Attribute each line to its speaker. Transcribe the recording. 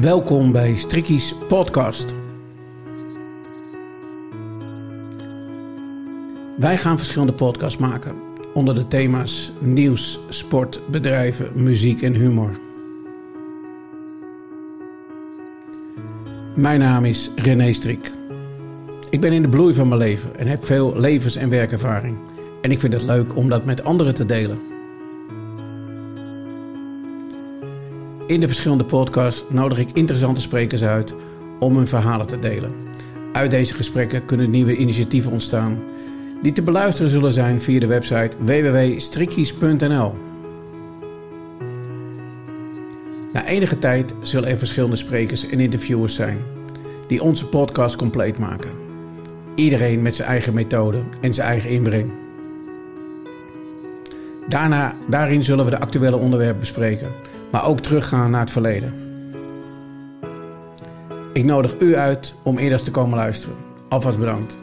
Speaker 1: Welkom bij Stricky's podcast. Wij gaan verschillende podcasts maken onder de thema's nieuws, sport, bedrijven, muziek en humor. Mijn naam is René Strik. Ik ben in de bloei van mijn leven en heb veel levens- en werkervaring. En ik vind het leuk om dat met anderen te delen. In de verschillende podcasts nodig ik interessante sprekers uit om hun verhalen te delen. Uit deze gesprekken kunnen nieuwe initiatieven ontstaan die te beluisteren zullen zijn via de website www.strikkies.nl. Na enige tijd zullen er verschillende sprekers en interviewers zijn die onze podcast compleet maken. Iedereen met zijn eigen methode en zijn eigen inbreng. Daarna, daarin zullen we de actuele onderwerpen bespreken, maar ook teruggaan naar het verleden. Ik nodig u uit om eerder te komen luisteren. Alvast bedankt.